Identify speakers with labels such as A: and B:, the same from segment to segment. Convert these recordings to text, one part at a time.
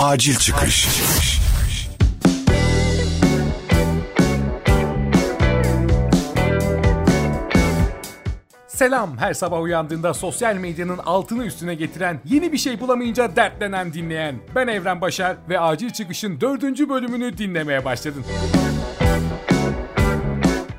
A: Acil çıkış.
B: Selam her sabah uyandığında sosyal medyanın altını üstüne getiren, yeni bir şey bulamayınca dertlenen dinleyen. Ben Evren Başar ve Acil Çıkış'ın dördüncü bölümünü dinlemeye başladın.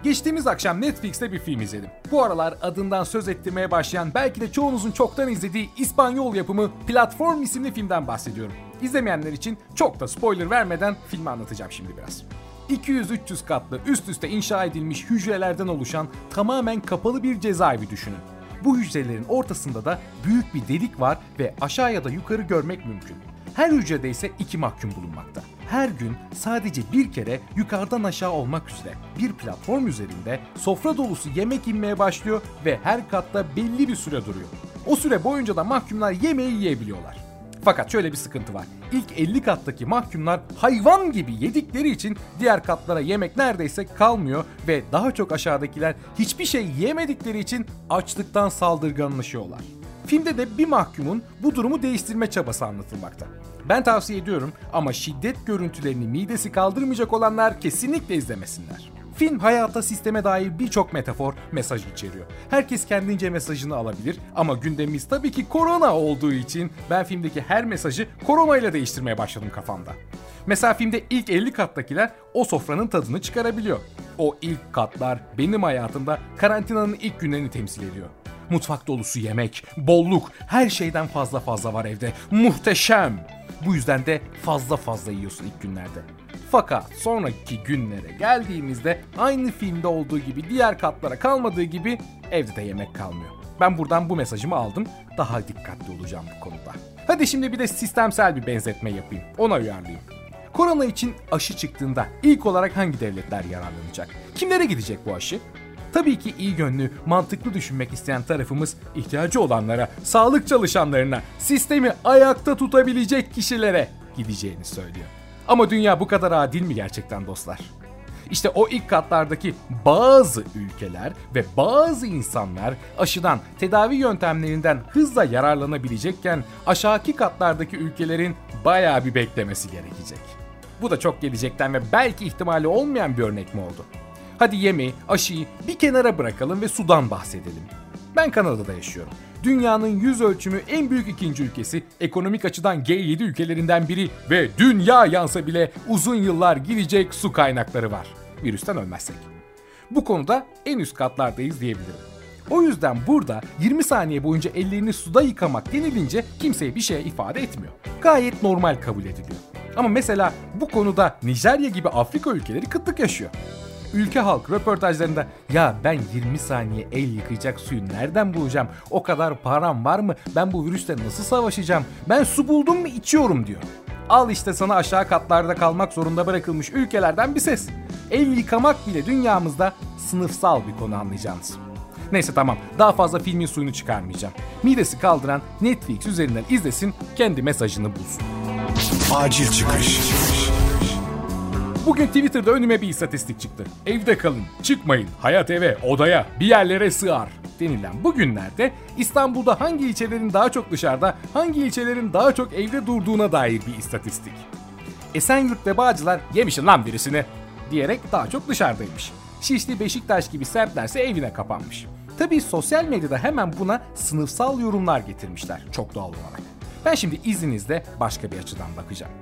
B: Geçtiğimiz akşam Netflix'te bir film izledim. Bu aralar adından söz ettirmeye başlayan belki de çoğunuzun çoktan izlediği İspanyol yapımı Platform isimli filmden bahsediyorum. İzlemeyenler için çok da spoiler vermeden filmi anlatacağım şimdi biraz. 200-300 katlı üst üste inşa edilmiş hücrelerden oluşan tamamen kapalı bir cezaevi düşünün. Bu hücrelerin ortasında da büyük bir delik var ve aşağı ya da yukarı görmek mümkün. Her hücrede ise iki mahkum bulunmakta. Her gün sadece bir kere yukarıdan aşağı olmak üzere bir platform üzerinde sofra dolusu yemek inmeye başlıyor ve her katta belli bir süre duruyor. O süre boyunca da mahkumlar yemeği yiyebiliyorlar. Fakat şöyle bir sıkıntı var. İlk 50 kattaki mahkumlar hayvan gibi yedikleri için diğer katlara yemek neredeyse kalmıyor ve daha çok aşağıdakiler hiçbir şey yemedikleri için açlıktan saldırganlaşıyorlar. Filmde de bir mahkumun bu durumu değiştirme çabası anlatılmakta. Ben tavsiye ediyorum ama şiddet görüntülerini midesi kaldırmayacak olanlar kesinlikle izlemesinler. Film hayata sisteme dair birçok metafor, mesaj içeriyor. Herkes kendince mesajını alabilir ama gündemimiz tabii ki korona olduğu için ben filmdeki her mesajı korona ile değiştirmeye başladım kafamda. Mesela filmde ilk 50 kattakiler o sofranın tadını çıkarabiliyor. O ilk katlar benim hayatımda karantinanın ilk günlerini temsil ediyor. Mutfak dolusu yemek, bolluk, her şeyden fazla fazla var evde. Muhteşem. Bu yüzden de fazla fazla yiyorsun ilk günlerde. Fakat sonraki günlere geldiğimizde aynı filmde olduğu gibi diğer katlara kalmadığı gibi evde de yemek kalmıyor. Ben buradan bu mesajımı aldım. Daha dikkatli olacağım bu konuda. Hadi şimdi bir de sistemsel bir benzetme yapayım. Ona uyarlayayım. Korona için aşı çıktığında ilk olarak hangi devletler yararlanacak? Kimlere gidecek bu aşı? Tabii ki iyi gönlü, mantıklı düşünmek isteyen tarafımız ihtiyacı olanlara, sağlık çalışanlarına, sistemi ayakta tutabilecek kişilere gideceğini söylüyor. Ama dünya bu kadar adil mi gerçekten dostlar? İşte o ilk katlardaki bazı ülkeler ve bazı insanlar aşıdan, tedavi yöntemlerinden hızla yararlanabilecekken aşağıki katlardaki ülkelerin bayağı bir beklemesi gerekecek. Bu da çok gelecekten ve belki ihtimali olmayan bir örnek mi oldu? Hadi yemeği, aşıyı bir kenara bırakalım ve sudan bahsedelim. Ben Kanada'da yaşıyorum. Dünyanın yüz ölçümü en büyük ikinci ülkesi, ekonomik açıdan G7 ülkelerinden biri ve dünya yansa bile uzun yıllar gidecek su kaynakları var. Virüsten ölmezsek. Bu konuda en üst katlardayız diyebilirim. O yüzden burada 20 saniye boyunca ellerini suda yıkamak denilince kimseye bir şey ifade etmiyor. Gayet normal kabul ediliyor. Ama mesela bu konuda Nijerya gibi Afrika ülkeleri kıtlık yaşıyor. Ülke halk röportajlarında ya ben 20 saniye el yıkayacak suyu nereden bulacağım? O kadar param var mı? Ben bu virüste nasıl savaşacağım? Ben su buldum mu içiyorum diyor. Al işte sana aşağı katlarda kalmak zorunda bırakılmış ülkelerden bir ses. El yıkamak bile dünyamızda sınıfsal bir konu anlayacağınız. Neyse tamam daha fazla filmin suyunu çıkarmayacağım. Midesi kaldıran Netflix üzerinden izlesin kendi mesajını bulsun.
A: Acil çıkış.
B: Bugün Twitter'da önüme bir istatistik çıktı. Evde kalın, çıkmayın, hayat eve, odaya, bir yerlere sığar denilen bu günlerde İstanbul'da hangi ilçelerin daha çok dışarıda, hangi ilçelerin daha çok evde durduğuna dair bir istatistik. Esenyurt ve Bağcılar yemişin lan birisini diyerek daha çok dışarıdaymış. Şişli Beşiktaş gibi semtlerse evine kapanmış. Tabii sosyal medyada hemen buna sınıfsal yorumlar getirmişler çok doğal olarak. Ben şimdi izninizle başka bir açıdan bakacağım.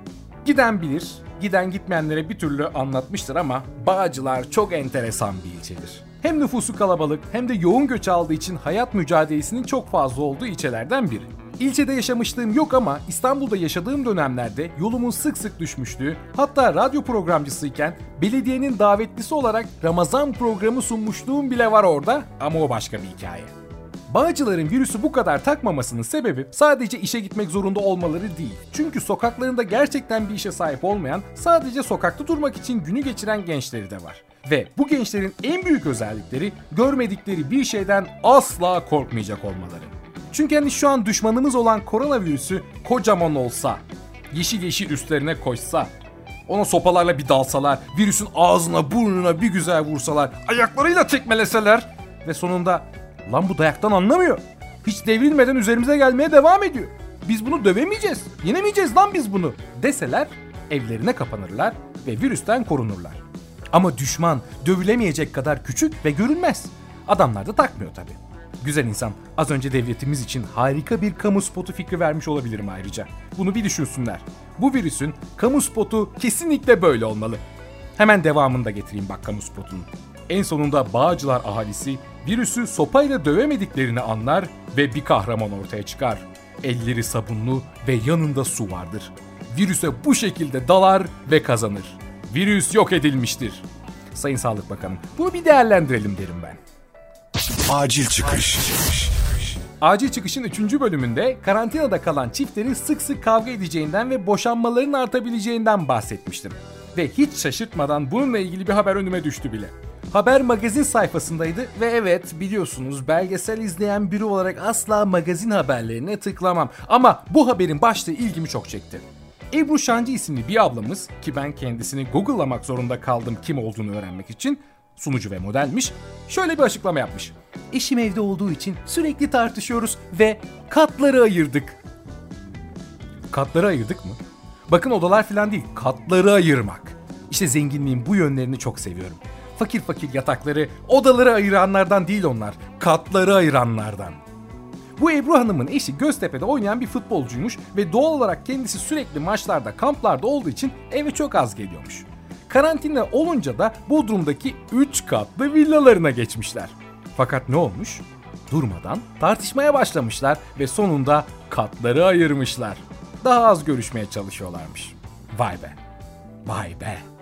B: Giden bilir, giden gitmeyenlere bir türlü anlatmıştır ama Bağcılar çok enteresan bir ilçedir. Hem nüfusu kalabalık hem de yoğun göç aldığı için hayat mücadelesinin çok fazla olduğu ilçelerden biri. İlçede yaşamışlığım yok ama İstanbul'da yaşadığım dönemlerde yolumun sık sık düşmüştüğü, hatta radyo programcısıyken belediyenin davetlisi olarak Ramazan programı sunmuşluğum bile var orada ama o başka bir hikaye. Bağcıların virüsü bu kadar takmamasının sebebi sadece işe gitmek zorunda olmaları değil. Çünkü sokaklarında gerçekten bir işe sahip olmayan, sadece sokakta durmak için günü geçiren gençleri de var. Ve bu gençlerin en büyük özellikleri görmedikleri bir şeyden asla korkmayacak olmaları. Çünkü hani şu an düşmanımız olan koronavirüsü kocaman olsa, yeşil yeşil üstlerine koşsa, ona sopalarla bir dalsalar, virüsün ağzına burnuna bir güzel vursalar, ayaklarıyla tekmeleseler ve sonunda lan bu dayaktan anlamıyor. Hiç devrilmeden üzerimize gelmeye devam ediyor. Biz bunu dövemeyeceğiz. Yenemeyeceğiz lan biz bunu deseler evlerine kapanırlar ve virüsten korunurlar. Ama düşman dövülemeyecek kadar küçük ve görünmez. Adamlar da takmıyor tabi. Güzel insan az önce devletimiz için harika bir kamu spotu fikri vermiş olabilirim ayrıca. Bunu bir düşünsünler. Bu virüsün kamu spotu kesinlikle böyle olmalı. Hemen devamını da getireyim bak kamu spotunun. En sonunda Bağcılar ahalisi virüsü sopayla dövemediklerini anlar ve bir kahraman ortaya çıkar. Elleri sabunlu ve yanında su vardır. Virüse bu şekilde dalar ve kazanır. Virüs yok edilmiştir. Sayın Sağlık Bakanı, bunu bir değerlendirelim derim ben.
A: Acil çıkış.
B: Acil Çıkış'ın 3. bölümünde karantinada kalan çiftlerin sık sık kavga edeceğinden ve boşanmaların artabileceğinden bahsetmiştim. Ve hiç şaşırtmadan bununla ilgili bir haber önüme düştü bile. Haber magazin sayfasındaydı ve evet biliyorsunuz belgesel izleyen biri olarak asla magazin haberlerine tıklamam. Ama bu haberin başlığı ilgimi çok çekti. Ebru Şancı isimli bir ablamız ki ben kendisini Google'lamak zorunda kaldım kim olduğunu öğrenmek için sunucu ve modelmiş. Şöyle bir açıklama yapmış. Eşim evde olduğu için sürekli tartışıyoruz ve katları ayırdık. Katları ayırdık mı? Bakın odalar falan değil, katları ayırmak. İşte zenginliğin bu yönlerini çok seviyorum. Fakir fakir yatakları, odaları ayıranlardan değil onlar, katları ayıranlardan. Bu Ebru Hanım'ın eşi Göztepe'de oynayan bir futbolcuymuş ve doğal olarak kendisi sürekli maçlarda, kamplarda olduğu için eve çok az geliyormuş. Karantina olunca da Bodrum'daki 3 katlı villalarına geçmişler. Fakat ne olmuş? Durmadan tartışmaya başlamışlar ve sonunda katları ayırmışlar. Daha az görüşmeye çalışıyorlarmış. Vay be. Vay be.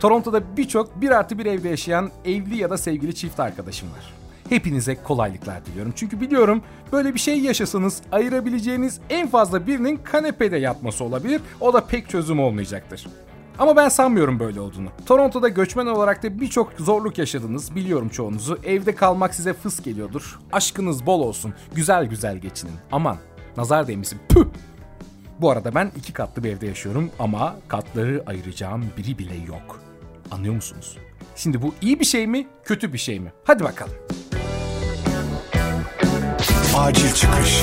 B: Toronto'da birçok bir artı bir evde yaşayan evli ya da sevgili çift arkadaşım var. Hepinize kolaylıklar diliyorum. Çünkü biliyorum böyle bir şey yaşasanız ayırabileceğiniz en fazla birinin kanepede yatması olabilir. O da pek çözüm olmayacaktır. Ama ben sanmıyorum böyle olduğunu. Toronto'da göçmen olarak da birçok zorluk yaşadınız. Biliyorum çoğunuzu. Evde kalmak size fıs geliyordur. Aşkınız bol olsun. Güzel güzel geçinin. Aman nazar değmesin. Püh! Bu arada ben iki katlı bir evde yaşıyorum ama katları ayıracağım biri bile yok. Anlıyor musunuz? Şimdi bu iyi bir şey mi, kötü bir şey mi? Hadi bakalım.
A: Acil çıkış.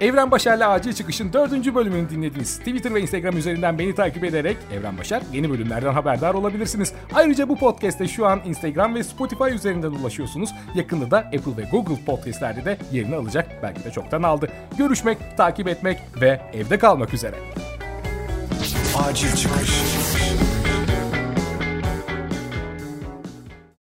B: Evren Başar'la Acil Çıkış'ın dördüncü bölümünü dinlediniz. Twitter ve Instagram üzerinden beni takip ederek Evren Başar yeni bölümlerden haberdar olabilirsiniz. Ayrıca bu podcast'te şu an Instagram ve Spotify üzerinden ulaşıyorsunuz. Yakında da Apple ve Google podcastlerde de yerini alacak. Belki de çoktan aldı. Görüşmek, takip etmek ve evde kalmak üzere.
A: Acil çıkış.